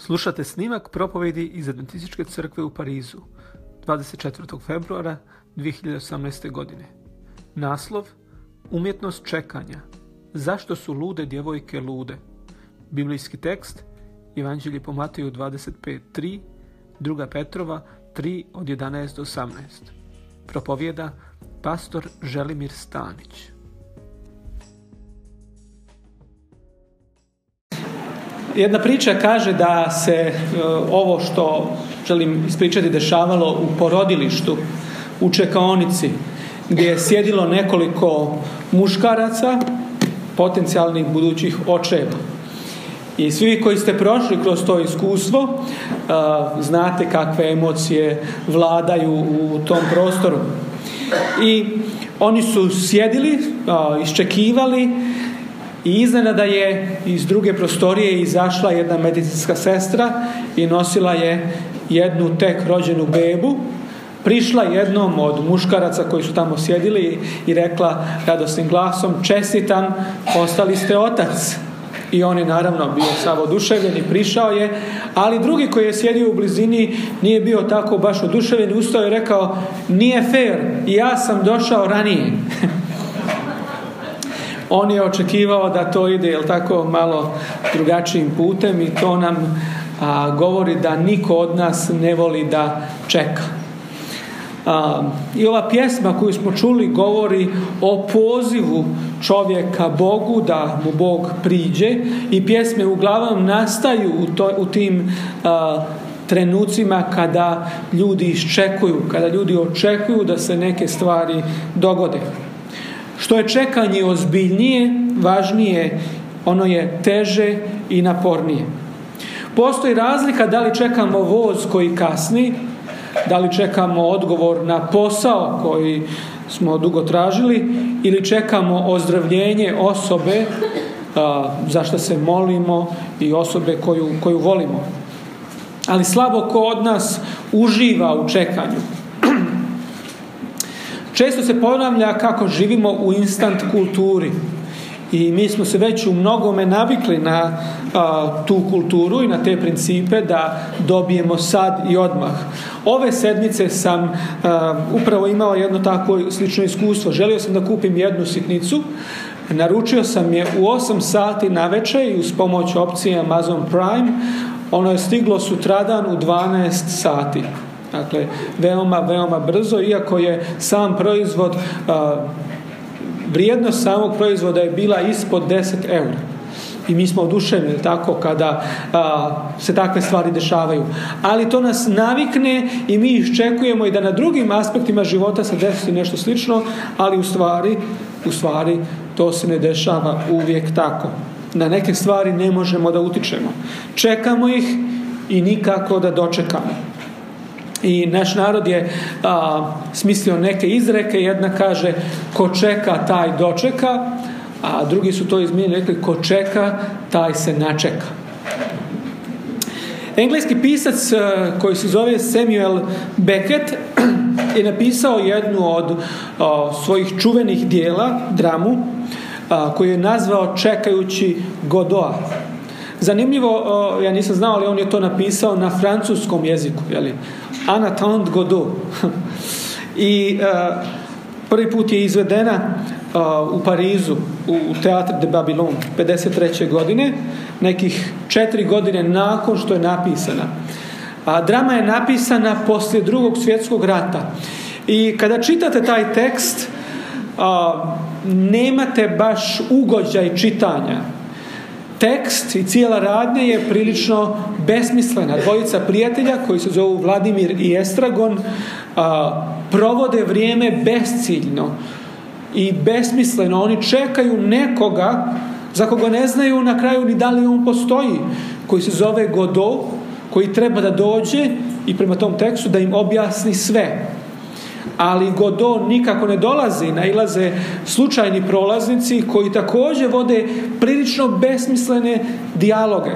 Slušate snimak propovedi iz Adventističke crkve u Parizu 24. februara 2018. godine. Naslov Umjetnost čekanja. Zašto su lude djevojke lude? Biblijski tekst Evanđelje po Mateju 25.3, 2. Petrova 3 od 11 do 18. Propovjeda pastor Želimir Stanić. Jedna priča kaže da se e, ovo što želim ispričati dešavalo u porodilištu, u čekaonici, gdje je sjedilo nekoliko muškaraca, potencijalnih budućih očeva. I svi koji ste prošli kroz to iskustvo e, znate kakve emocije vladaju u tom prostoru. I oni su sjedili, e, iščekivali i iznenada je iz druge prostorije izašla jedna medicinska sestra i nosila je jednu tek rođenu bebu. Prišla jednom od muškaraca koji su tamo sjedili i rekla radosnim glasom čestitam, postali ste otac. I on je naravno bio samo oduševljen i prišao je, ali drugi koji je sjedio u blizini nije bio tako baš oduševljen, ustao je rekao nije fair, ja sam došao ranije. on je očekivao da to ide, jel tako, malo drugačijim putem i to nam govori da niko od nas ne voli da čeka. I ova pjesma koju smo čuli govori o pozivu čovjeka Bogu da mu Bog priđe i pjesme uglavnom nastaju u, u tim trenucima kada ljudi iščekuju, kada ljudi očekuju da se neke stvari dogode. Što je čekanje ozbiljnije, važnije, ono je teže i napornije. Postoji razlika da li čekamo voz koji kasni, da li čekamo odgovor na posao koji smo dugo tražili ili čekamo ozdravljenje osobe a, za što se molimo i osobe koju, koju volimo. Ali slabo ko od nas uživa u čekanju. Često se ponavlja kako živimo u instant kulturi i mi smo se već u mnogome navikli na tu kulturu i na te principe da dobijemo sad i odmah. Ove sedmice sam upravo imao jedno takvo slično iskustvo. Želio sam da kupim jednu sitnicu, naručio sam je u 8 sati na večer i uz pomoć opcije Amazon Prime ono je stiglo sutradan u 12 sati. Dakle, veoma, veoma brzo, iako je sam proizvod, vrijednost samog proizvoda je bila ispod 10 eura. I mi smo oduševljeni tako kada se takve stvari dešavaju. Ali to nas navikne i mi iščekujemo i da na drugim aspektima života se desi nešto slično, ali u stvari, u stvari to se ne dešava uvijek tako. Na neke stvari ne možemo da utičemo. Čekamo ih i nikako da dočekamo i naš narod je smislio neke izreke, jedna kaže ko čeka taj dočeka, a drugi su to izmijenili, rekli ko čeka taj se načeka. Engleski pisac koji se zove Samuel Beckett je napisao jednu od svojih čuvenih dijela, dramu, a, koju je nazvao Čekajući Godoa. Zanimljivo, ja nisam znao, ali on je to napisao na francuskom jeziku. Jeli? Anatant Godot. I e, prvi put je izvedena e, u Parizu u Teatr de Babylon 53. godine, nekih četiri godine nakon što je napisana. A drama je napisana poslije drugog svjetskog rata. I kada čitate taj tekst, nemate baš ugođaj čitanja tekst i cijela radnja je prilično besmislena. Dvojica prijatelja koji se zovu Vladimir i Estragon provode vrijeme besciljno i besmisleno. Oni čekaju nekoga za koga ne znaju na kraju ni da li on postoji, koji se zove Godot, koji treba da dođe i prema tom tekstu da im objasni sve ali Godo nikako ne dolazi, nailaze slučajni prolaznici koji također vode prilično besmislene dijaloge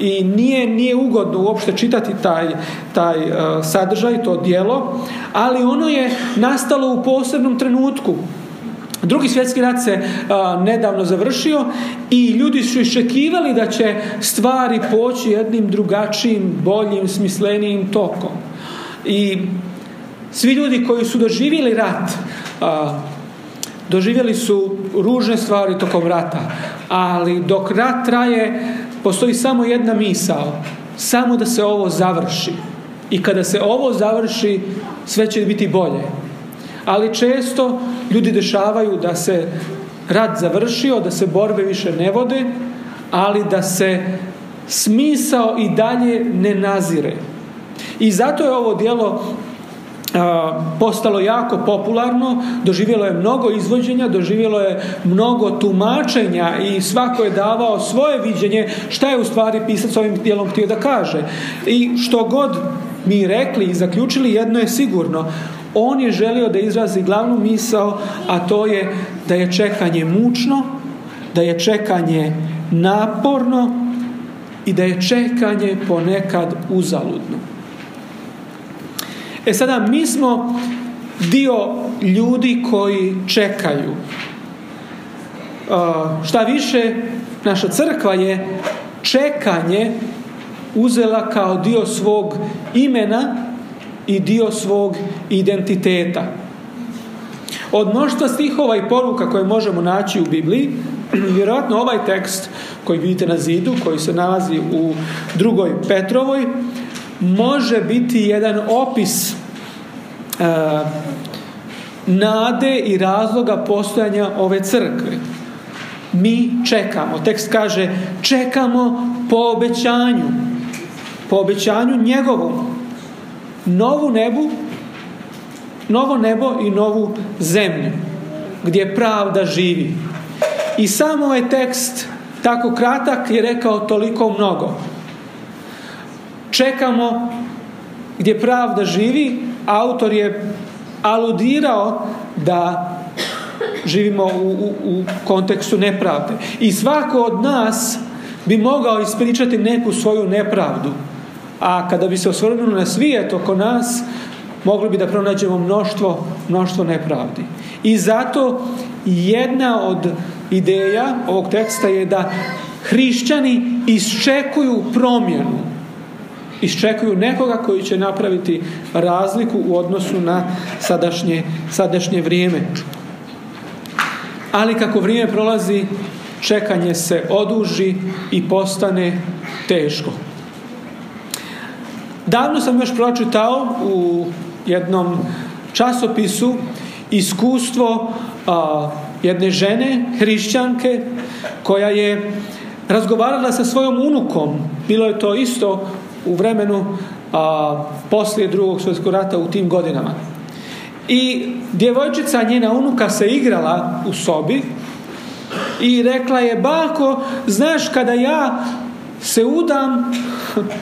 i nije, nije ugodno uopšte čitati taj, taj e, sadržaj, to dijelo, ali ono je nastalo u posebnom trenutku. Drugi svjetski rat se e, nedavno završio i ljudi su iščekivali da će stvari poći jednim drugačijim, boljim, smislenijim tokom. I svi ljudi koji su doživjeli rat, doživjeli su ružne stvari tokom rata, ali dok rat traje, postoji samo jedna misao, samo da se ovo završi. I kada se ovo završi, sve će biti bolje. Ali često ljudi dešavaju da se rat završio, da se borbe više ne vode, ali da se smisao i dalje ne nazire. I zato je ovo djelo postalo jako popularno, doživjelo je mnogo izvođenja, doživjelo je mnogo tumačenja i svako je davao svoje viđenje šta je u stvari pisac ovim dijelom htio da kaže. I što god mi rekli i zaključili, jedno je sigurno. On je želio da izrazi glavnu misao, a to je da je čekanje mučno, da je čekanje naporno i da je čekanje ponekad uzaludno. E sada, mi smo dio ljudi koji čekaju. Uh, šta više, naša crkva je čekanje uzela kao dio svog imena i dio svog identiteta. Od mnoštva stihova i poruka koje možemo naći u Bibliji, vjerojatno ovaj tekst koji vidite na zidu, koji se nalazi u drugoj Petrovoj, može biti jedan opis e, nade i razloga postojanja ove crkve. Mi čekamo. Tekst kaže čekamo po obećanju. Po obećanju njegovom. Novu nebu, novo nebo i novu zemlju gdje pravda živi. I samo ovaj tekst tako kratak je rekao toliko mnogo čekamo gdje pravda živi, autor je aludirao da živimo u, u, u kontekstu nepravde. I svako od nas bi mogao ispričati neku svoju nepravdu. A kada bi se osvrnuli na svijet oko nas, mogli bi da pronađemo mnoštvo, mnoštvo nepravdi. I zato jedna od ideja ovog teksta je da hrišćani iščekuju promjenu iščekuju nekoga koji će napraviti razliku u odnosu na sadašnje, sadašnje vrijeme. Ali kako vrijeme prolazi, čekanje se oduži i postane teško. Davno sam još pročitao u jednom časopisu iskustvo jedne žene, hrišćanke, koja je razgovarala sa svojom unukom. Bilo je to isto u vremenu a, poslije drugog svjetskog rata u tim godinama. I djevojčica njena unuka se igrala u sobi i rekla je bako, znaš kada ja se udam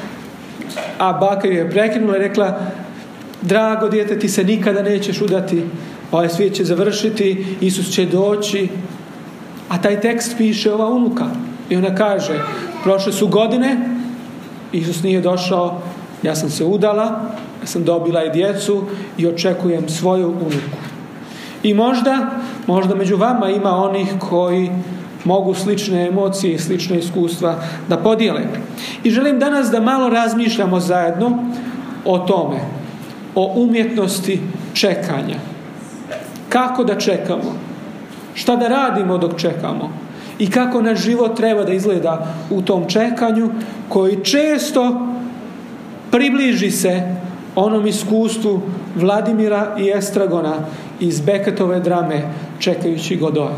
a baka je prekinula i rekla drago djete ti se nikada nećeš udati ovaj svijet će završiti Isus će doći a taj tekst piše ova unuka i ona kaže prošle su godine Isus nije došao, ja sam se udala, ja sam dobila i djecu i očekujem svoju unuku. I možda, možda među vama ima onih koji mogu slične emocije i slične iskustva da podijele. I želim danas da malo razmišljamo zajedno o tome, o umjetnosti čekanja. Kako da čekamo? Šta da radimo dok čekamo? i kako naš život treba da izgleda u tom čekanju koji često približi se onom iskustvu Vladimira i Estragona iz Beketove drame Čekajući Godoja.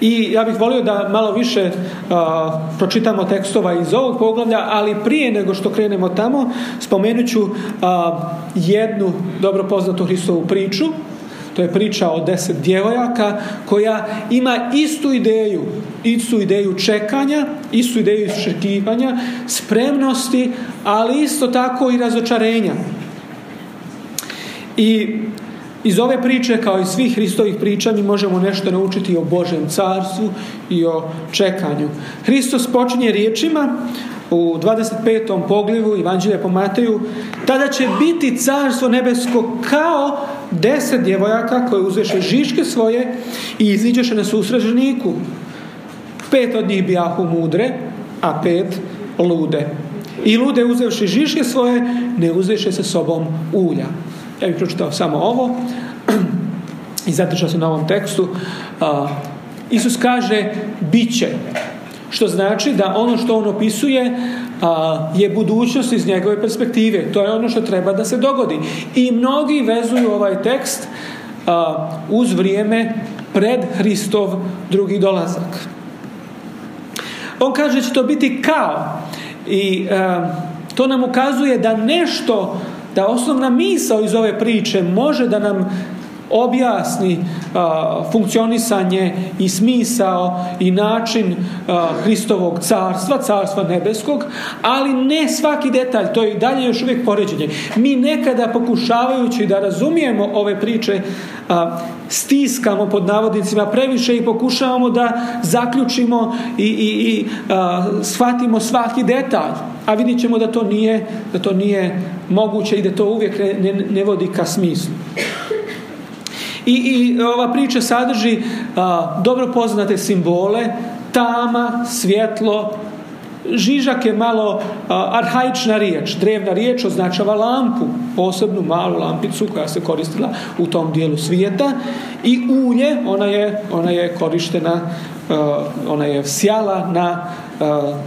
I ja bih volio da malo više pročitamo tekstova iz ovog poglavlja, ali prije nego što krenemo tamo, spomenut ću jednu dobro poznatu Hristovu priču, to je priča o deset djevojaka koja ima istu ideju, istu ideju čekanja, istu ideju iščekivanja, spremnosti, ali isto tako i razočarenja. I iz ove priče, kao i svih Hristovih priča, mi možemo nešto naučiti o Božem carstvu i o čekanju. Hristos počinje riječima u 25. poglivu Evanđelja po Mateju, tada će biti carstvo nebesko kao deset djevojaka koje uzeše žiške svoje i iziđeše na susreženiku. Pet od njih bijahu mudre, a pet lude. I lude uzevši žiške svoje, ne uzeše se sobom ulja. Ja bih pročitao samo ovo i zadržao se na ovom tekstu. Isus kaže, bit će. Što znači da ono što on opisuje a, je budućnost iz njegove perspektive. To je ono što treba da se dogodi. I mnogi vezuju ovaj tekst uz vrijeme pred Hristov drugi dolazak. On kaže će to biti kao i to nam ukazuje da nešto, da osnovna misao iz ove priče može da nam objasni funkcionisanje i smisao i način a, Hristovog carstva, carstva nebeskog, ali ne svaki detalj, to je i dalje još uvijek poređenje. Mi nekada pokušavajući da razumijemo ove priče, stiskamo pod navodnicima previše i pokušavamo da zaključimo i, i, i shvatimo svaki detalj. A vidit ćemo da to nije, da to nije moguće i da to uvijek ne, ne vodi ka smislu. I, i e, ova priča sadrži e, dobro poznate simbole, tama, svjetlo, Žižak je malo e, arhaična riječ, drevna riječ označava lampu, posebnu malu lampicu koja se koristila u tom dijelu svijeta i ulje, ona je, ona je korištena, ona je sjala na,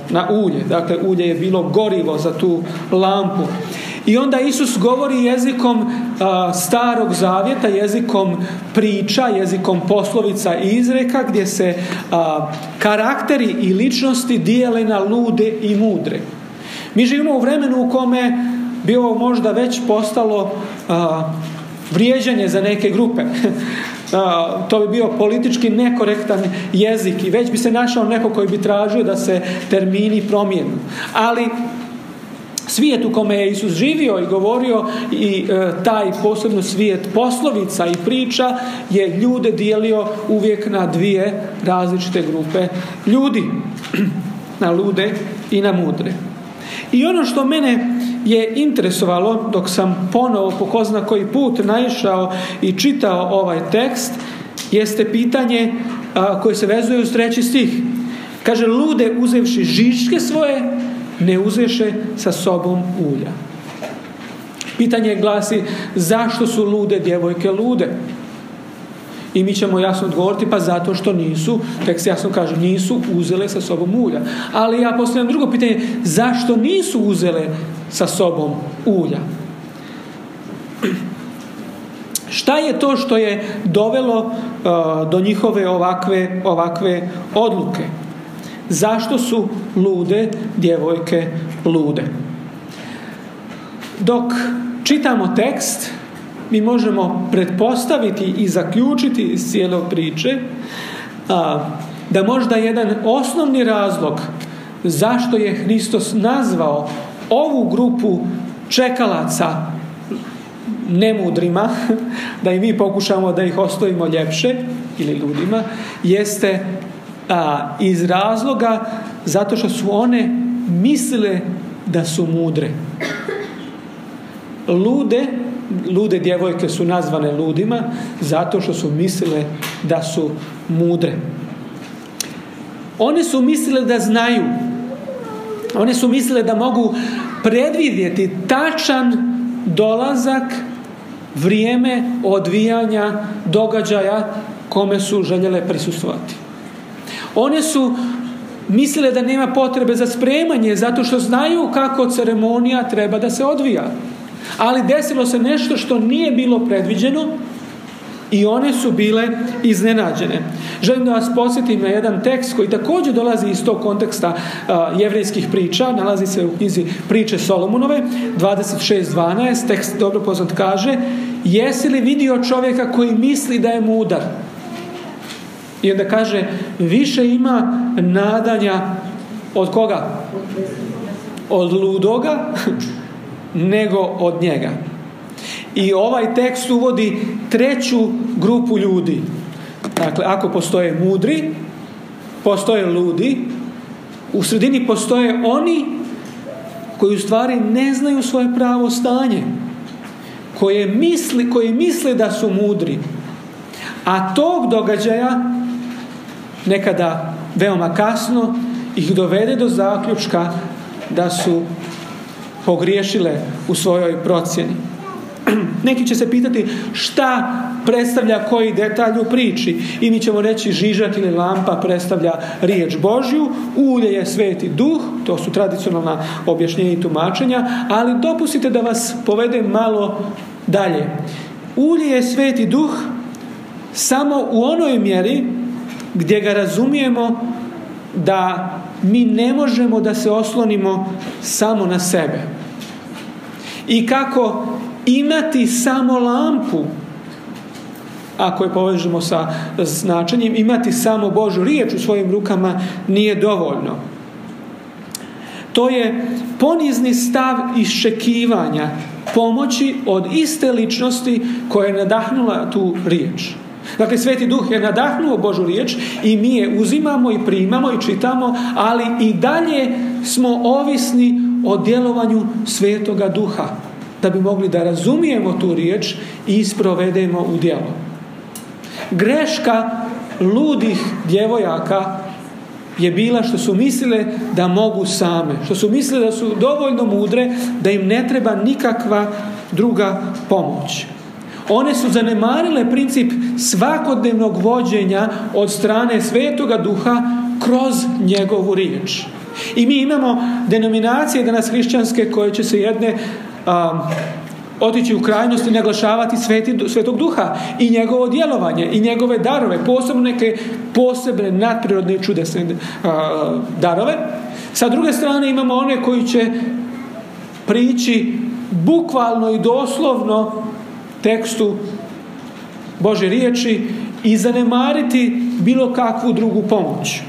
na ulje, dakle ulje je bilo gorivo za tu lampu. I onda Isus govori jezikom starog zavjeta, jezikom priča, jezikom poslovica i izreka gdje se karakteri i ličnosti dijele na lude i mudre. Mi živimo u vremenu u kome bi ovo možda već postalo a, vrijeđanje za neke grupe. to bi bio politički nekorektan jezik i već bi se našao neko koji bi tražio da se termini promijenu. Ali svijet u kome je Isus živio i govorio i e, taj posebno svijet poslovica i priča je ljude dijelio uvijek na dvije različite grupe ljudi, na lude i na mudre. I ono što mene je interesovalo dok sam ponovo po koji put naišao i čitao ovaj tekst jeste pitanje e, koje se vezuje uz treći stih. Kaže, lude uzevši žičke svoje, ne uzeše sa sobom ulja. Pitanje glasi zašto su lude djevojke lude? I mi ćemo jasno odgovoriti, pa zato što nisu, tek se jasno kaže, nisu uzele sa sobom ulja. Ali ja postavljam drugo pitanje, zašto nisu uzele sa sobom ulja? Šta je to što je dovelo e, do njihove ovakve, ovakve odluke? zašto su lude djevojke lude. Dok čitamo tekst, mi možemo pretpostaviti i zaključiti iz cijele priče da možda jedan osnovni razlog zašto je Hristos nazvao ovu grupu čekalaca nemudrima, da i mi pokušamo da ih ostavimo ljepše ili ludima, jeste a, iz razloga zato što su one mislile da su mudre. Lude, lude djevojke su nazvane ludima zato što su mislile da su mudre. One su mislile da znaju. One su mislile da mogu predvidjeti tačan dolazak vrijeme odvijanja događaja kome su željele prisustvovati. One su mislile da nema potrebe za spremanje zato što znaju kako ceremonija treba da se odvija. Ali desilo se nešto što nije bilo predviđeno i one su bile iznenađene. Želim da vas posjetim na jedan tekst koji također dolazi iz tog konteksta uh, jevrijskih priča, nalazi se u knjizi Priče Solomonove, 26.12, tekst dobro poznat kaže, jesi li vidio čovjeka koji misli da je mudar? I onda kaže, više ima nadanja od koga? Od ludoga nego od njega. I ovaj tekst uvodi treću grupu ljudi. Dakle, ako postoje mudri, postoje ludi, u sredini postoje oni koji u stvari ne znaju svoje pravo stanje, koje misli, koji misle da su mudri. A tog događaja nekada veoma kasno, ih dovede do zaključka da su pogriješile u svojoj procjeni. Neki će se pitati šta predstavlja koji detalj u priči i mi ćemo reći žižak ili lampa predstavlja riječ Božju, ulje je sveti duh, to su tradicionalna objašnjenja i tumačenja, ali dopustite da vas povedem malo dalje. Ulje je sveti duh samo u onoj mjeri gdje ga razumijemo da mi ne možemo da se oslonimo samo na sebe. I kako imati samo lampu ako je povežemo sa značenjem, imati samo Božu riječ u svojim rukama nije dovoljno. To je ponizni stav iščekivanja pomoći od iste ličnosti koja je nadahnula tu riječ. Dakle, Sveti Duh je nadahnuo Božu riječ i mi je uzimamo i primamo i čitamo, ali i dalje smo ovisni o djelovanju Svetoga Duha da bi mogli da razumijemo tu riječ i isprovedemo u djelo. Greška ludih djevojaka je bila što su mislile da mogu same, što su mislile da su dovoljno mudre, da im ne treba nikakva druga pomoć. One su zanemarile princip svakodnevnog vođenja od strane svetoga duha kroz njegovu riječ. I mi imamo denominacije danas hrišćanske koje će se jedne otići u krajnost i naglašavati sveti, svetog duha i njegovo djelovanje i njegove darove, posebno neke posebne nadprirodne čudesne darove. Sa druge strane imamo one koji će prići bukvalno i doslovno tekstu Bože riječi i zanemariti bilo kakvu drugu pomoć.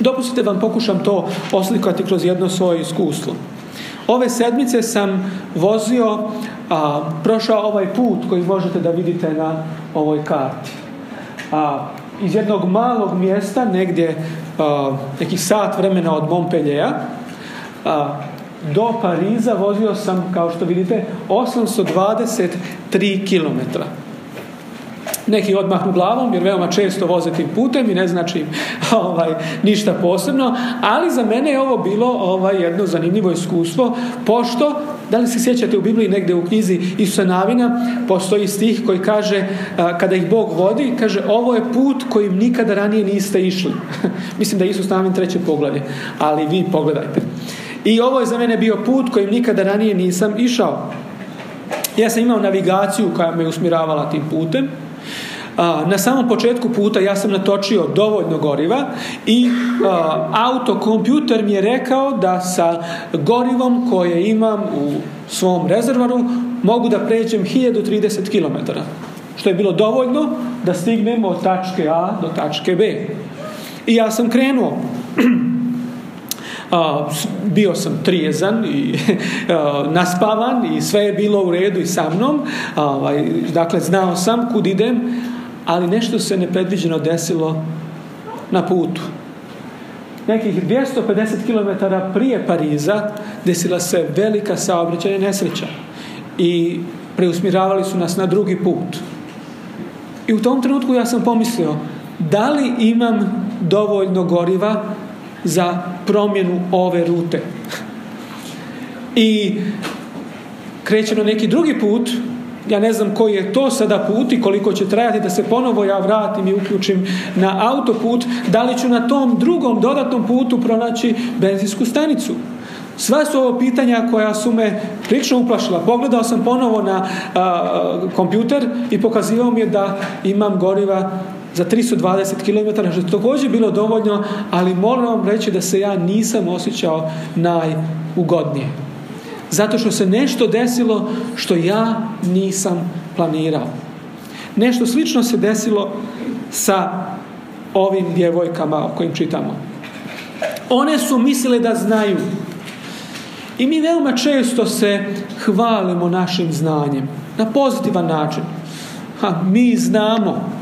Dopustite vam pokušam to oslikati kroz jedno svoje iskustvo. Ove sedmice sam vozio, prošao ovaj put koji možete da vidite na ovoj karti. A, iz jednog malog mjesta, negdje a, nekih sat vremena od Montpellier, a, do Pariza vozio sam, kao što vidite, 823 km. Neki odmahnu glavom jer veoma često voze tim putem i ne znači ovaj, ništa posebno, ali za mene je ovo bilo ovaj, jedno zanimljivo iskustvo, pošto, da li se sjećate u Bibliji negde u knjizi Isusa Navina, postoji stih koji kaže, kada ih Bog vodi, kaže ovo je put kojim nikada ranije niste išli. Mislim da je Isus Navin treće poglavlje, ali vi pogledajte. I ovo je za mene bio put kojim nikada ranije nisam išao. Ja sam imao navigaciju koja me usmjeravala tim putem. Na samom početku puta ja sam natočio dovoljno goriva i autokompjuter mi je rekao da sa gorivom koje imam u svom rezervaru mogu da pređem 1030 km, što je bilo dovoljno da stignemo od tačke A do tačke B. I ja sam krenuo. bio sam trijezan i naspavan i sve je bilo u redu i sa mnom. Ovaj, dakle, znao sam kud idem, ali nešto se nepredviđeno desilo na putu. Nekih 250 km prije Pariza desila se velika saobraćajna nesreća i preusmiravali su nas na drugi put. I u tom trenutku ja sam pomislio da li imam dovoljno goriva za promjenu ove rute. I krećemo neki drugi put, ja ne znam koji je to sada put i koliko će trajati da se ponovo ja vratim i uključim na autoput, da li ću na tom drugom dodatnom putu pronaći benzinsku stanicu. Sva su ovo pitanja koja su me prično uplašila. Pogledao sam ponovo na a, kompjuter i pokazivao mi je da imam goriva za 320 km, što je također bilo dovoljno, ali moram vam reći da se ja nisam osjećao najugodnije. Zato što se nešto desilo što ja nisam planirao. Nešto slično se desilo sa ovim djevojkama o kojim čitamo. One su mislile da znaju. I mi veoma često se hvalimo našim znanjem. Na pozitivan način. Ha, mi znamo.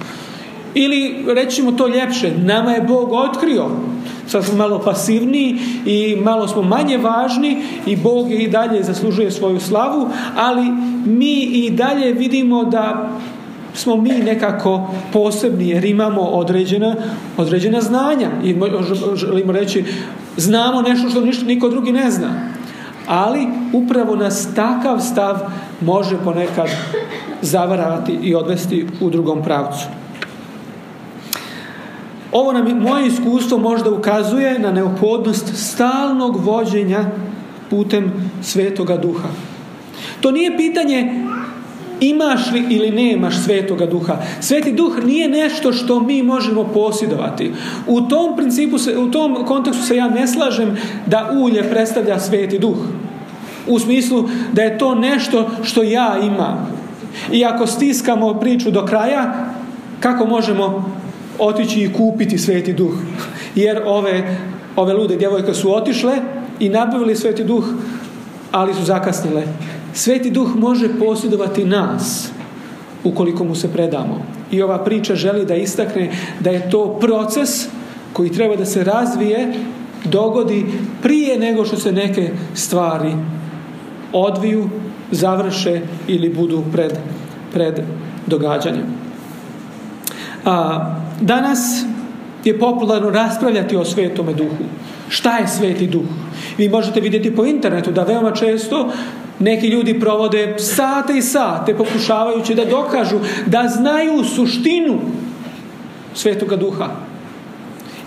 Ili, rećemo to ljepše, nama je Bog otkrio. Sad smo malo pasivniji i malo smo manje važni i Bog je i dalje zaslužuje svoju slavu, ali mi i dalje vidimo da smo mi nekako posebni jer imamo određena, određena znanja i želimo reći znamo nešto što ništa, niko drugi ne zna ali upravo nas takav stav može ponekad zavarati i odvesti u drugom pravcu. Ovo nam moje iskustvo možda ukazuje na neophodnost stalnog vođenja putem Svetoga Duha. To nije pitanje imaš li ili nemaš Svetoga Duha. Sveti Duh nije nešto što mi možemo posjedovati. U tom principu se, u tom kontekstu se ja ne slažem da ulje predstavlja Sveti Duh. U smislu da je to nešto što ja imam. I ako stiskamo priču do kraja, kako možemo otići i kupiti sveti duh. Jer ove, ove lude djevojke su otišle i nabavili sveti duh, ali su zakasnile. Sveti duh može posjedovati nas ukoliko mu se predamo. I ova priča želi da istakne da je to proces koji treba da se razvije, dogodi prije nego što se neke stvari odviju, završe ili budu pred, pred događanjem. A, danas je popularno raspravljati o svetome duhu. Šta je sveti duh? Vi možete vidjeti po internetu da veoma često neki ljudi provode sate i sate pokušavajući da dokažu da znaju suštinu svetoga duha.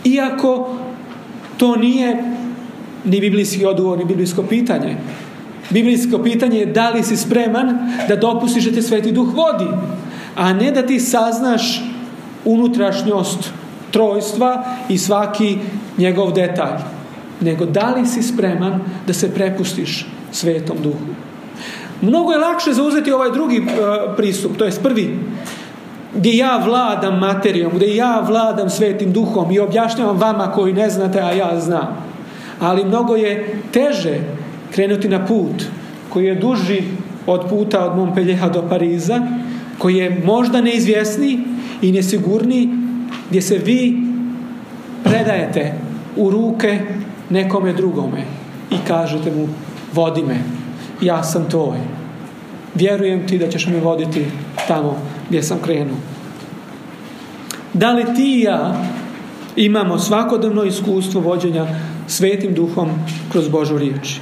Iako to nije ni biblijski odgovor, ni biblijsko pitanje. Biblijsko pitanje je da li si spreman da dopustiš da te sveti duh vodi, a ne da ti saznaš unutrašnjost trojstva i svaki njegov detalj. Nego da li si spreman da se prepustiš svetom duhu. Mnogo je lakše zauzeti ovaj drugi e, pristup, to je prvi, gdje ja vladam materijom, gdje ja vladam svetim duhom i objašnjavam vama koji ne znate, a ja znam. Ali mnogo je teže krenuti na put koji je duži od puta od Montpellier do Pariza, koji je možda neizvjesniji, i nesigurni gdje se vi predajete u ruke nekome drugome i kažete mu vodi me, ja sam tvoj. Vjerujem ti da ćeš me voditi tamo gdje sam krenuo. Da li ti i ja imamo svakodnevno iskustvo vođenja svetim duhom kroz Božu riječ?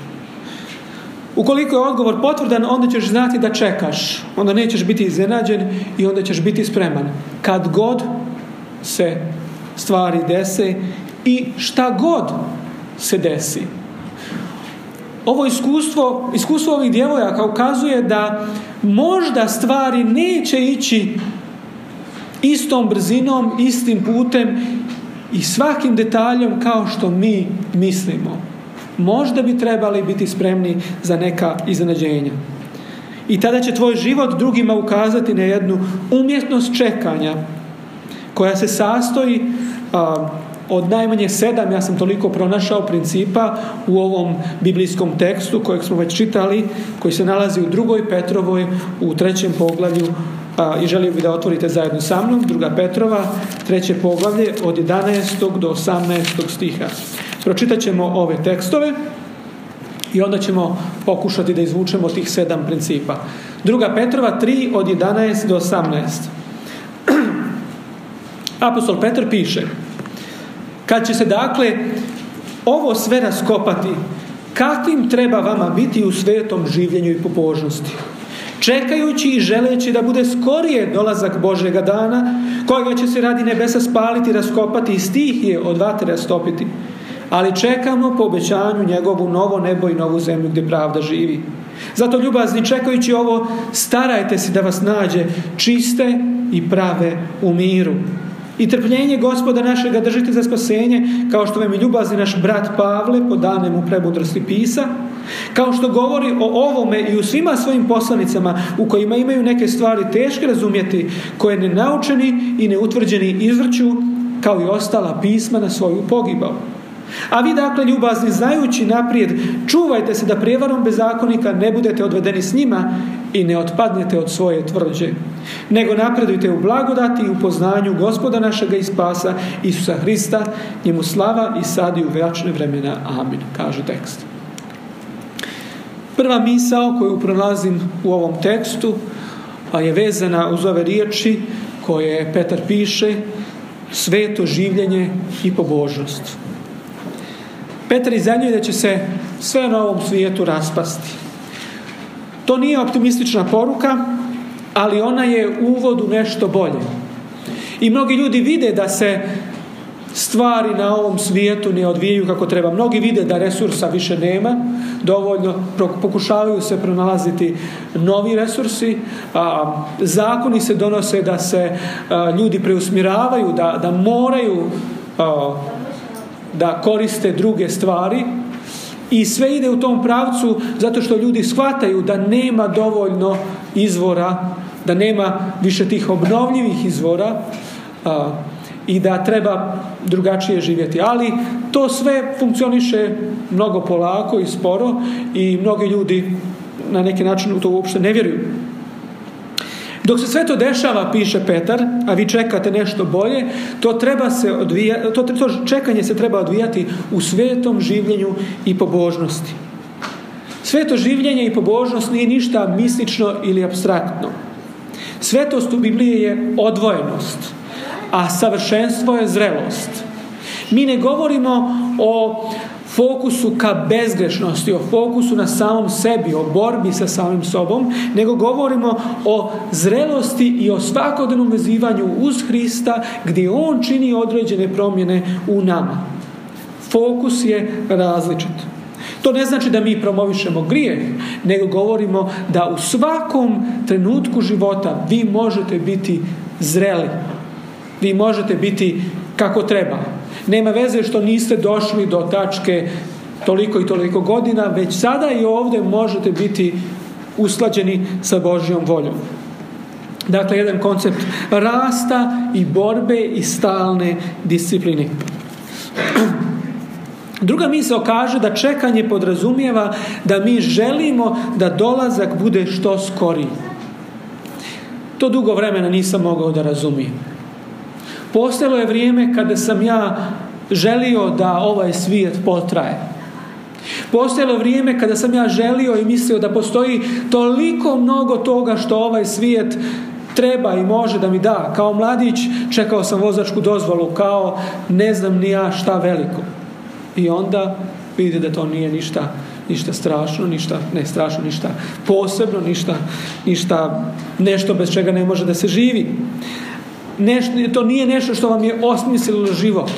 Ukoliko je odgovor potvrdan, onda ćeš znati da čekaš. Onda nećeš biti iznenađen i onda ćeš biti spreman. Kad god se stvari dese i šta god se desi. Ovo iskustvo, iskustvo ovih djevojaka ukazuje da možda stvari neće ići istom brzinom, istim putem i svakim detaljem kao što mi mislimo možda bi trebali biti spremni za neka iznenađenja. I tada će tvoj život drugima ukazati na jednu umjetnost čekanja koja se sastoji od najmanje sedam, ja sam toliko pronašao principa u ovom biblijskom tekstu kojeg smo već čitali, koji se nalazi u drugoj Petrovoj, u trećem poglavlju i želio bih da otvorite zajedno sa mnom, druga Petrova, treće poglavlje od 11. do 18. stiha. Pročitat ćemo ove tekstove i onda ćemo pokušati da izvučemo tih sedam principa. Druga Petrova tri od 11 do 18. Apostol Petar piše Kad će se dakle ovo sve raskopati, kakvim treba vama biti u svetom življenju i pobožnosti? čekajući i želeći da bude skorije dolazak Božega dana, kojega će se radi nebesa spaliti, raskopati i stihije od vatre rastopiti ali čekamo po obećanju njegovu novo nebo i novu zemlju gdje pravda živi. Zato ljubazni čekajući ovo, starajte se da vas nađe čiste i prave u miru. I trpljenje gospoda našega držite za spasenje, kao što vam je ljubazni naš brat Pavle po u prebudrosti pisa, kao što govori o ovome i u svima svojim poslanicama u kojima imaju neke stvari teške razumjeti, koje nenaučeni i neutvrđeni izvrću, kao i ostala pisma na svoju pogibao. A vi dakle ljubazni znajući naprijed, čuvajte se da prijevarom bezakonika ne budete odvedeni s njima i ne otpadnete od svoje tvrđe, nego napredujte u blagodati i u poznanju gospoda našega i spasa Isusa Hrista, njemu slava i sad i u večne vremena. Amin, kaže tekst. Prva misao koju pronalazim u ovom tekstu a je vezana uz ove riječi koje Petar piše sveto življenje i pobožnost. Petar izjavljuje da će se sve na ovom svijetu raspasti. To nije optimistična poruka, ali ona je uvod u nešto bolje. I mnogi ljudi vide da se stvari na ovom svijetu ne odvijaju kako treba. Mnogi vide da resursa više nema, dovoljno pokušavaju se pronalaziti novi resursi, a, zakoni se donose da se ljudi preusmiravaju, da, da moraju da koriste druge stvari i sve ide u tom pravcu zato što ljudi shvataju da nema dovoljno izvora, da nema više tih obnovljivih izvora i da treba drugačije živjeti. Ali to sve funkcioniše mnogo polako i sporo i mnogi ljudi na neki način u to uopšte ne vjeruju. Dok se sve to dešava, piše Petar, a vi čekate nešto bolje, to, treba se odvija, to, to čekanje se treba odvijati u svetom življenju i pobožnosti. Sveto življenje i pobožnost nije ništa mistično ili abstraktno. Svetost u Bibliji je odvojenost, a savršenstvo je zrelost. Mi ne govorimo o fokusu ka bezgrešnosti, o fokusu na samom sebi, o borbi sa samim sobom, nego govorimo o zrelosti i o svakodnevnom vezivanju uz Hrista gdje On čini određene promjene u nama. Fokus je različit. To ne znači da mi promovišemo grijeh, nego govorimo da u svakom trenutku života vi možete biti zreli. Vi možete biti kako treba nema veze što niste došli do tačke toliko i toliko godina, već sada i ovdje možete biti usklađeni sa Božjom voljom. Dakle, jedan koncept rasta i borbe i stalne discipline. Druga misao kaže da čekanje podrazumijeva da mi želimo da dolazak bude što skoriji. To dugo vremena nisam mogao da razumijem. Postalo je vrijeme kada sam ja želio da ovaj svijet potraje. Postojalo je vrijeme kada sam ja želio i mislio da postoji toliko mnogo toga što ovaj svijet treba i može da mi da. Kao mladić čekao sam vozačku dozvolu, kao ne znam ni ja šta veliko. I onda vidi da to nije ništa, ništa strašno, ništa, ne strašno, ništa posebno, ništa, ništa, nešto bez čega ne može da se živi nešto to nije nešto što vam je osmislilo život,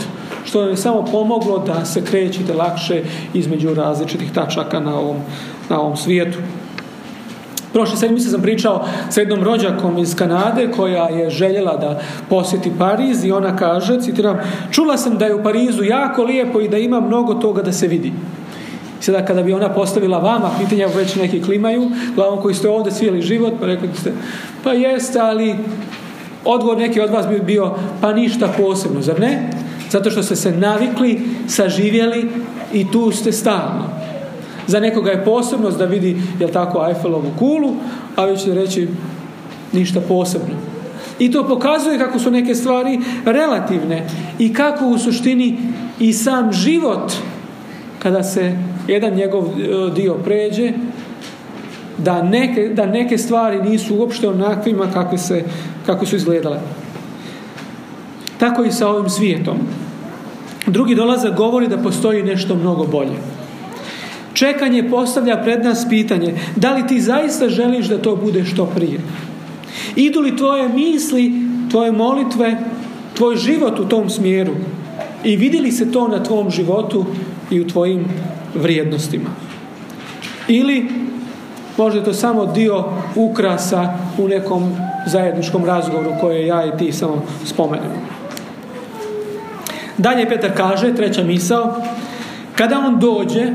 što vam je samo pomoglo da se krećete lakše između različitih tačaka na ovom, na ovom svijetu. Prošle sedmice sam pričao sa jednom rođakom iz Kanade koja je željela da posjeti Pariz i ona kaže, citiram, čula sam da je u Parizu jako lijepo i da ima mnogo toga da se vidi. sada kada bi ona postavila vama pitanja, već neki klimaju, glavom koji ste ovdje cijeli život, pa rekli ste, pa jeste, ali Odgovor neki od vas bi bio, pa ništa posebno, zar ne? Zato što ste se navikli, saživjeli i tu ste stalno. Za nekoga je posebnost da vidi, jel tako, Eiffelovu kulu, a vi ćete reći ništa posebno. I to pokazuje kako su neke stvari relativne i kako u suštini i sam život, kada se jedan njegov e, dio pređe, da neke, da neke stvari nisu uopšte onakvima kakve se kako su izgledale. Tako i sa ovim svijetom. Drugi dolazak govori da postoji nešto mnogo bolje. Čekanje postavlja pred nas pitanje da li ti zaista želiš da to bude što prije? Idu li tvoje misli, tvoje molitve, tvoj život u tom smjeru? I vidi li se to na tvom životu i u tvojim vrijednostima? Ili možda je to samo dio ukrasa u nekom zajedničkom razgovoru koje ja i ti samo spomenemo. Dalje Petar kaže, treća misao, kada on dođe,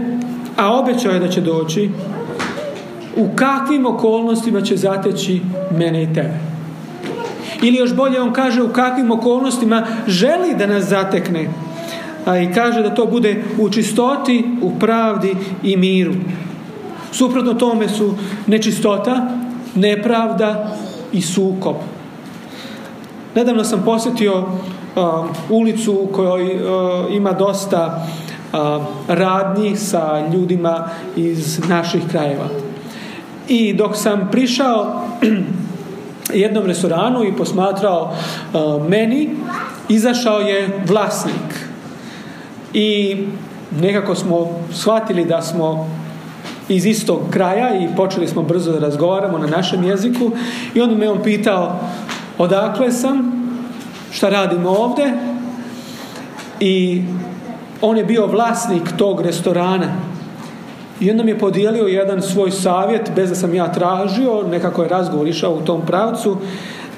a obećao je da će doći, u kakvim okolnostima će zateći mene i tebe. Ili još bolje on kaže u kakvim okolnostima želi da nas zatekne. A i kaže da to bude u čistoti, u pravdi i miru. Suprotno tome su nečistota, nepravda, i sukob. Nedavno sam posjetio um, ulicu u kojoj uh, ima dosta uh, radnji sa ljudima iz naših krajeva. I dok sam prišao jednom restoranu i posmatrao uh, meni, izašao je vlasnik. I nekako smo shvatili da smo iz istog kraja i počeli smo brzo da razgovaramo na našem jeziku i onda me on pitao odakle sam, šta radimo ovde i on je bio vlasnik tog restorana i onda mi je podijelio jedan svoj savjet bez da sam ja tražio, nekako je razgovor išao u tom pravcu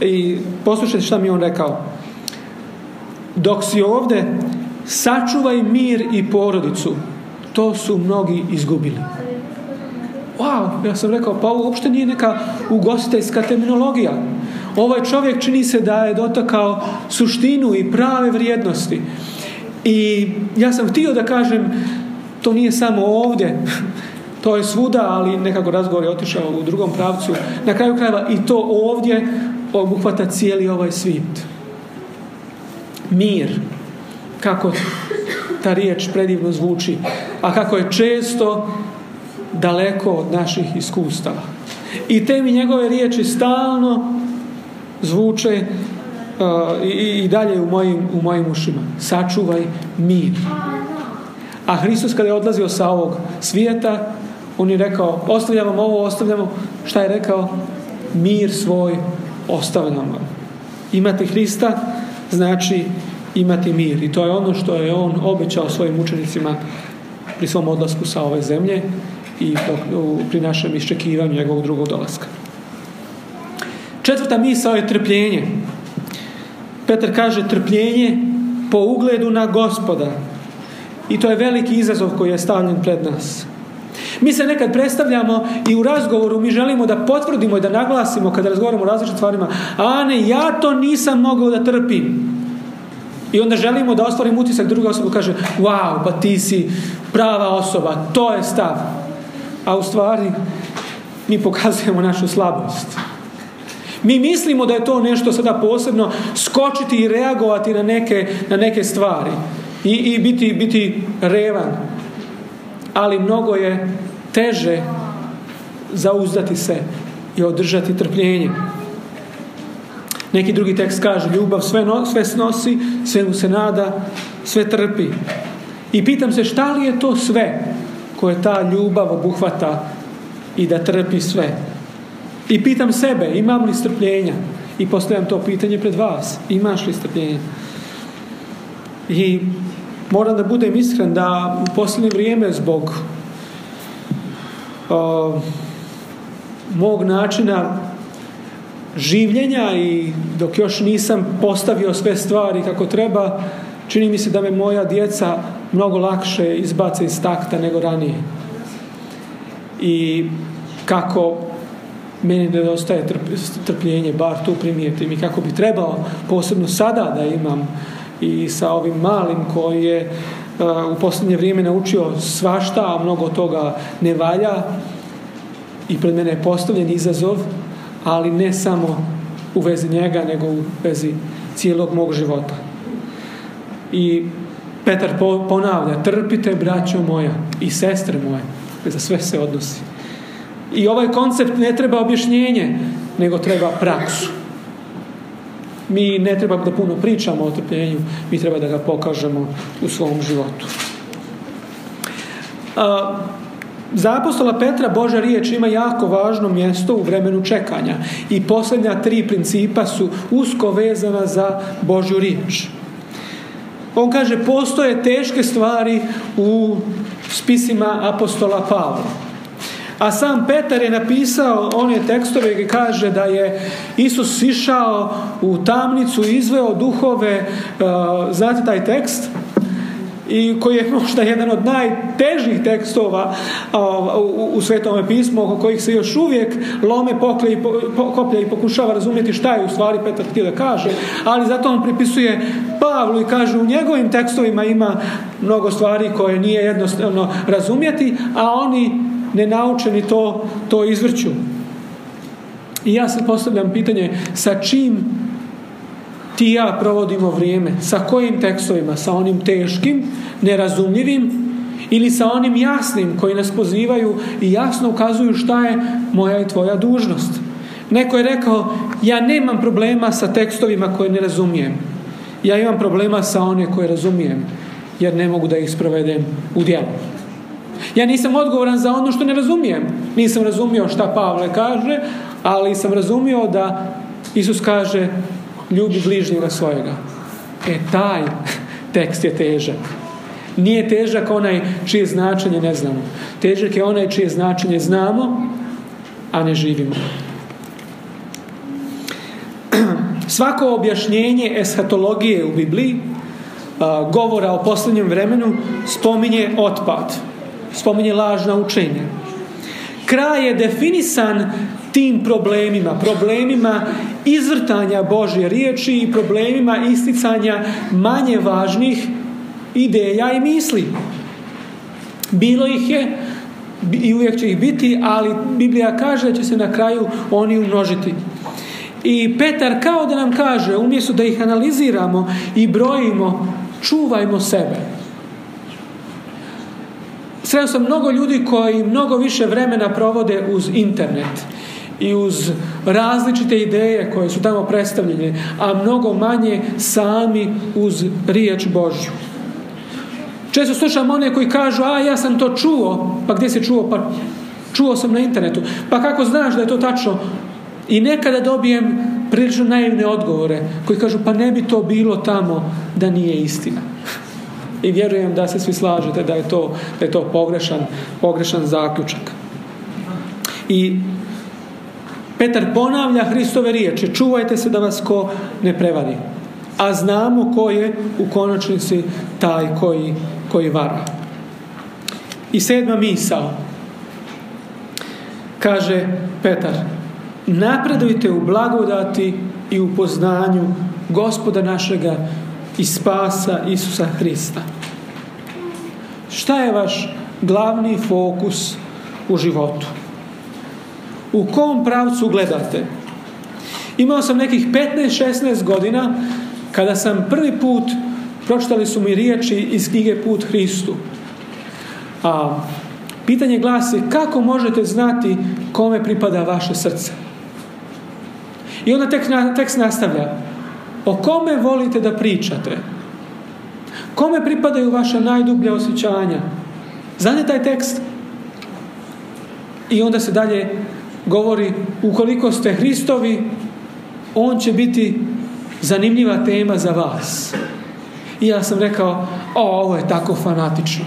i poslušajte šta mi je on rekao dok si ovde sačuvaj mir i porodicu to su mnogi izgubili wow, ja sam rekao, pa ovo uopšte nije neka ugostiteljska terminologija. Ovaj čovjek čini se da je dotakao suštinu i prave vrijednosti. I ja sam htio da kažem, to nije samo ovdje, to je svuda, ali nekako razgovor je otišao u drugom pravcu. Na kraju krajeva i to ovdje obuhvata cijeli ovaj svijet. Mir, kako ta riječ predivno zvuči, a kako je često daleko od naših iskustava. I te mi njegove riječi stalno zvuče e, i, i dalje u mojim, u mojim ušima. Sačuvaj mir. A Hristos kada je odlazio sa ovog svijeta, on je rekao, ostavljamo ovo, ostavljamo. Šta je rekao? Mir svoj ostavljamo. Imati Hrista znači imati mir. I to je ono što je on obećao svojim učenicima pri svom odlasku sa ove zemlje i pri našem iščekivanju njegovog drugog dolaska. Četvrta misao je trpljenje. Petar kaže trpljenje po ugledu na gospoda. I to je veliki izazov koji je stavljen pred nas. Mi se nekad predstavljamo i u razgovoru mi želimo da potvrdimo i da naglasimo kada razgovaramo o različitim stvarima, a ne, ja to nisam mogao da trpim. I onda želimo da ostvarim utisak druga osoba kaže, wow, pa ti si prava osoba, to je stav a u stvari mi pokazujemo našu slabost. Mi mislimo da je to nešto sada posebno skočiti i reagovati na neke, na neke stvari i, i biti, biti revan. Ali mnogo je teže zauzdati se i održati trpljenje. Neki drugi tekst kaže, ljubav sve, no, sve snosi, sve mu se nada, sve trpi. I pitam se šta li je to sve koje ta ljubav obuhvata i da trpi sve. I pitam sebe, imam li strpljenja? I postavljam to pitanje pred vas. Imaš li strpljenja? I moram da budem iskren da u posljednje vrijeme zbog mog načina življenja i dok još nisam postavio sve stvari kako treba, čini mi se da me moja djeca mnogo lakše izbace iz takta nego ranije. I kako meni nedostaje trpljenje, bar tu primijetim i kako bi trebao, posebno sada da imam i sa ovim malim koji je eh, u posljednje vrijeme naučio svašta, a mnogo toga ne valja i pred mene je postavljen izazov, ali ne samo u vezi njega, nego u vezi cijelog mog života. I Petar ponavlja, trpite braćo moja i sestre moje, za sve se odnosi. I ovaj koncept ne treba objašnjenje, nego treba praksu. Mi ne treba da puno pričamo o trpljenju, mi treba da ga pokažemo u svom životu. A, za apostola Petra Boža riječ ima jako važno mjesto u vremenu čekanja i posljednja tri principa su usko vezana za Božju riječ. On kaže, postoje teške stvari u spisima apostola Pavla. A sam Petar je napisao one tekstove gdje kaže da je Isus išao u tamnicu, izveo duhove, e, znate taj tekst, i koji je možda jedan od najtežih tekstova u Svetome pismu oko kojih se još uvijek lome pokle i koplja i pokušava razumjeti šta je u stvari Petar htio da kaže, ali zato on pripisuje Pavlu i kaže u njegovim tekstovima ima mnogo stvari koje nije jednostavno razumjeti, a oni ne naučeni to, to izvrću. I ja se postavljam pitanje sa čim ti ja provodimo vrijeme. Sa kojim tekstovima? Sa onim teškim, nerazumljivim ili sa onim jasnim koji nas pozivaju i jasno ukazuju šta je moja i tvoja dužnost. Neko je rekao, ja nemam problema sa tekstovima koje ne razumijem. Ja imam problema sa one koje razumijem, jer ne mogu da ih sprovedem u djelu. Ja nisam odgovoran za ono što ne razumijem. Nisam razumio šta Pavle kaže, ali sam razumio da Isus kaže ljubi bližnjega svojega. E, taj tekst je težak. Nije težak onaj čije značenje ne znamo. Težak je onaj čije značenje znamo, a ne živimo. Svako objašnjenje eshatologije u Bibliji govora o posljednjem vremenu spominje otpad, spominje lažna učenja. Kraj je definisan tim problemima, problemima izvrtanja Božje riječi i problemima isticanja manje važnih ideja i misli. Bilo ih je i uvijek će ih biti, ali Biblija kaže da će se na kraju oni umnožiti. I Petar kao da nam kaže, umjesto da ih analiziramo i brojimo, čuvajmo sebe. Sreo sam mnogo ljudi koji mnogo više vremena provode uz internet i uz različite ideje koje su tamo predstavljene, a mnogo manje sami uz riječ Božju. Često slušam one koji kažu, a ja sam to čuo, pa gdje se čuo? Pa čuo sam na internetu. Pa kako znaš da je to tačno? I nekada dobijem prilično naivne odgovore koji kažu, pa ne bi to bilo tamo da nije istina. I vjerujem da se svi slažete da je to, da je to pogrešan, pogrešan zaključak. I Petar ponavlja Hristove riječi, čuvajte se da vas ko ne prevari. A znamo ko je u konačnici taj koji, koji vara. I sedma misao. Kaže Petar, napredujte u blagodati i u poznanju gospoda našega i spasa Isusa Hrista. Šta je vaš glavni fokus u životu? u kom pravcu gledate. Imao sam nekih 15-16 godina kada sam prvi put pročitali su mi riječi iz knjige Put Hristu. A pitanje glasi kako možete znati kome pripada vaše srce? I onda tek tekst nastavlja. O kome volite da pričate? Kome pripadaju vaša najdublja osjećanja? Znate taj tekst? I onda se dalje govori ukoliko ste Hristovi, on će biti zanimljiva tema za vas. I ja sam rekao, o, ovo je tako fanatično.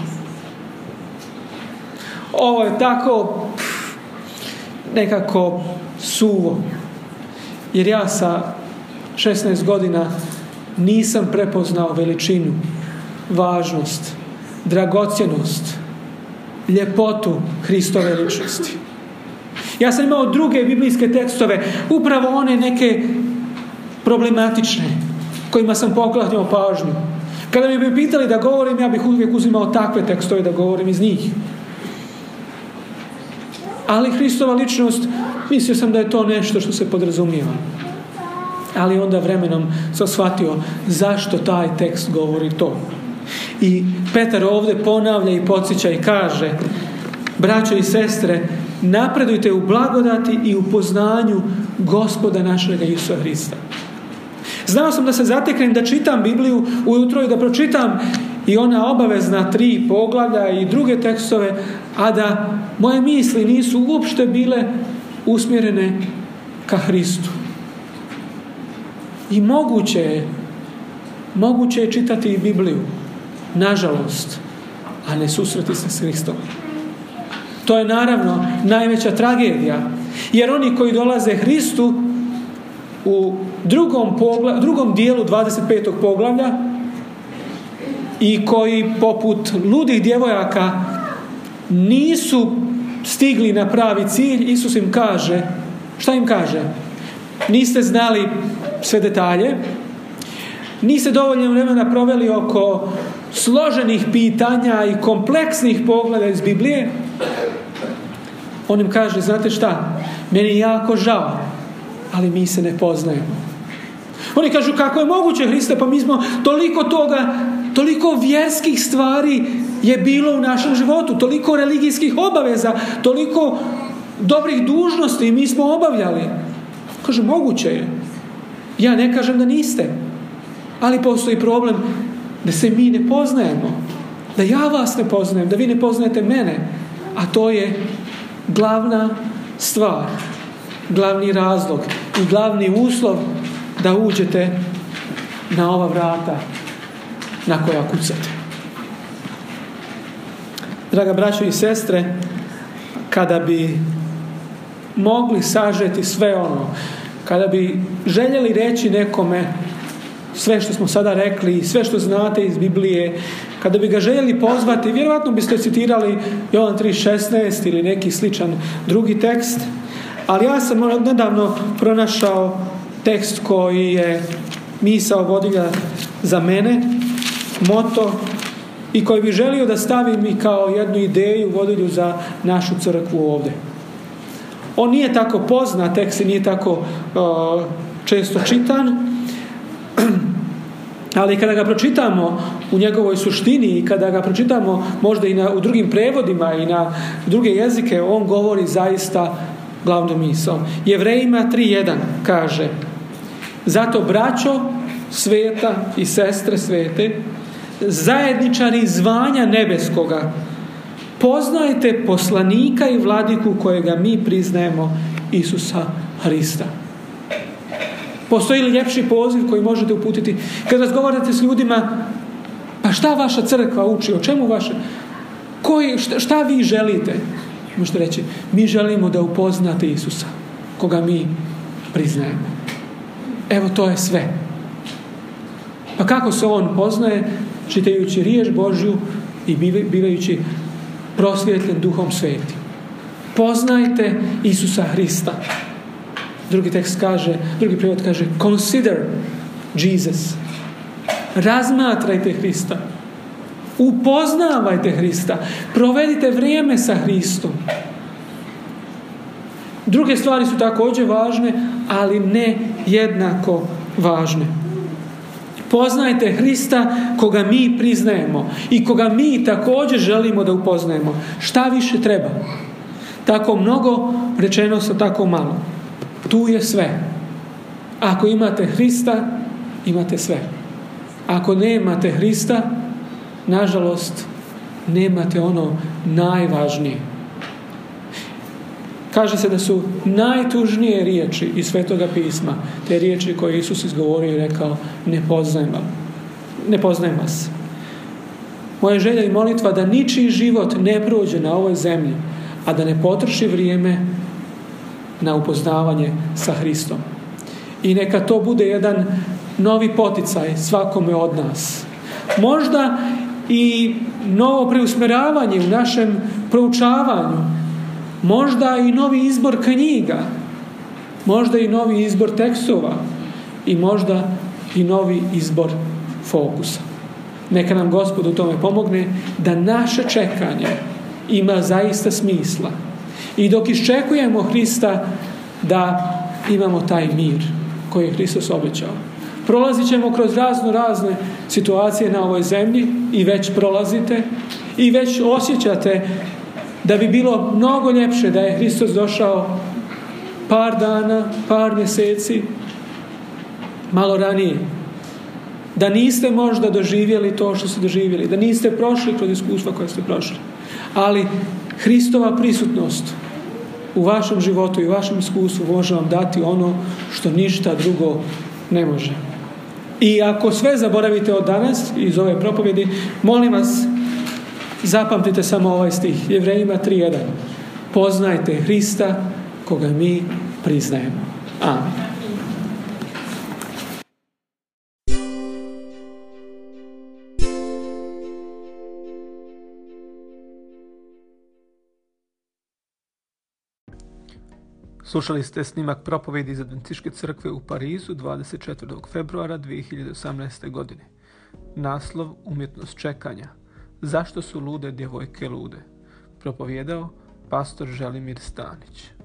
Ovo je tako nekako suvo. Jer ja sa 16 godina nisam prepoznao veličinu, važnost, dragocjenost, ljepotu Hristove ličnosti. Ja sam imao druge biblijske tekstove, upravo one neke problematične, kojima sam pokladio pažnju. Kada bi bi pitali da govorim, ja bih uvijek uzimao takve tekstove da govorim iz njih. Ali Hristova ličnost, mislio sam da je to nešto što se podrazumijeva. Ali onda vremenom sam shvatio zašto taj tekst govori to. I Petar ovdje ponavlja i podsjeća i kaže, braćo i sestre, napredujte u blagodati i u poznanju gospoda našega Isusa Hrista. Znao sam da se zateknem da čitam Bibliju ujutro i da pročitam i ona obavezna tri poglavlja i druge tekstove, a da moje misli nisu uopšte bile usmjerene ka Hristu. I moguće je, moguće je čitati i Bibliju, nažalost, a ne susreti se s Hristom. To je naravno najveća tragedija. Jer oni koji dolaze Hristu u drugom, pogla, drugom dijelu 25. poglavlja i koji poput ludih djevojaka nisu stigli na pravi cilj, Isus im kaže, šta im kaže? Niste znali sve detalje, niste dovoljno vremena proveli oko složenih pitanja i kompleksnih pogleda iz Biblije, on im kaže, znate šta, meni je jako žao, ali mi se ne poznajemo. Oni kažu, kako je moguće, Hriste, pa mi smo toliko toga, toliko vjerskih stvari je bilo u našem životu, toliko religijskih obaveza, toliko dobrih dužnosti mi smo obavljali. Kaže, moguće je. Ja ne kažem da niste. Ali postoji problem da se mi ne poznajemo. Da ja vas ne poznajem, da vi ne poznajete mene. A to je glavna stvar, glavni razlog i glavni uslov da uđete na ova vrata na koja kucate. Draga braćo i sestre, kada bi mogli sažeti sve ono, kada bi željeli reći nekome sve što smo sada rekli, sve što znate iz Biblije, kada bi ga željeli pozvati, vjerojatno biste citirali Jovan 3.16 ili neki sličan drugi tekst, ali ja sam nedavno pronašao tekst koji je misao vodilja za mene, moto i koji bi želio da stavim i kao jednu ideju vodilju za našu crkvu ovdje. On nije tako poznat, tekst nije tako često čitan, ali kada ga pročitamo u njegovoj suštini i kada ga pročitamo možda i na, u drugim prevodima i na druge jezike, on govori zaista glavnom misom. Jevrejima 3.1 kaže Zato braćo sveta i sestre svete, zajedničari zvanja nebeskoga, poznajte poslanika i vladiku kojega mi priznajemo Isusa Hrista. Postoji li ljepši poziv koji možete uputiti? Kad razgovarate s ljudima, pa šta vaša crkva uči, o čemu vaše? Koji, šta, vi želite? Možete reći, mi želimo da upoznate Isusa, koga mi priznajemo. Evo to je sve. Pa kako se on poznaje? Čitajući riječ Božju i bivajući prosvjetljen duhom sveti. Poznajte Isusa Hrista. Drugi tekst kaže, drugi prijevod kaže consider Jesus. Razmatrajte Hrista. Upoznavajte Hrista. Provedite vrijeme sa Hristom. Druge stvari su također važne, ali ne jednako važne. Poznajte Hrista koga mi priznajemo i koga mi također želimo da upoznajemo. Šta više treba? Tako mnogo, rečeno sa tako malo. Tu je sve. Ako imate Hrista, imate sve. Ako nemate Hrista, nažalost, nemate ono najvažnije. Kaže se da su najtužnije riječi iz Svetoga pisma, te riječi koje Isus izgovorio i rekao, ne poznajem, ne poznajem vas. Moja želja i molitva da ničiji život ne prođe na ovoj zemlji, a da ne potroši vrijeme na upoznavanje sa Hristom. I neka to bude jedan novi poticaj svakome od nas. Možda i novo preusmjeravanje u našem proučavanju, možda i novi izbor knjiga, možda i novi izbor tekstova i možda i novi izbor fokusa. Neka nam Gospod u tome pomogne da naše čekanje ima zaista smisla i dok iščekujemo Hrista da imamo taj mir koji je Hristos obećao. Prolazit ćemo kroz razno razne situacije na ovoj zemlji i već prolazite i već osjećate da bi bilo mnogo ljepše da je Hristos došao par dana, par mjeseci, malo ranije. Da niste možda doživjeli to što ste doživjeli, da niste prošli kroz iskustva koje ste prošli. Ali Hristova prisutnost u vašem životu i u vašem iskustvu može vam dati ono što ništa drugo ne može. I ako sve zaboravite od danas iz ove propovjedi, molim vas zapamtite samo ovaj stih Jevrejima 3.1 Poznajte Hrista koga mi priznajemo. Amen. Slušali ste snimak propovedi iz Adventističke crkve u Parizu 24. februara 2018. godine. Naslov Umjetnost čekanja. Zašto su lude djevojke lude? Propovjedao pastor Želimir Stanić.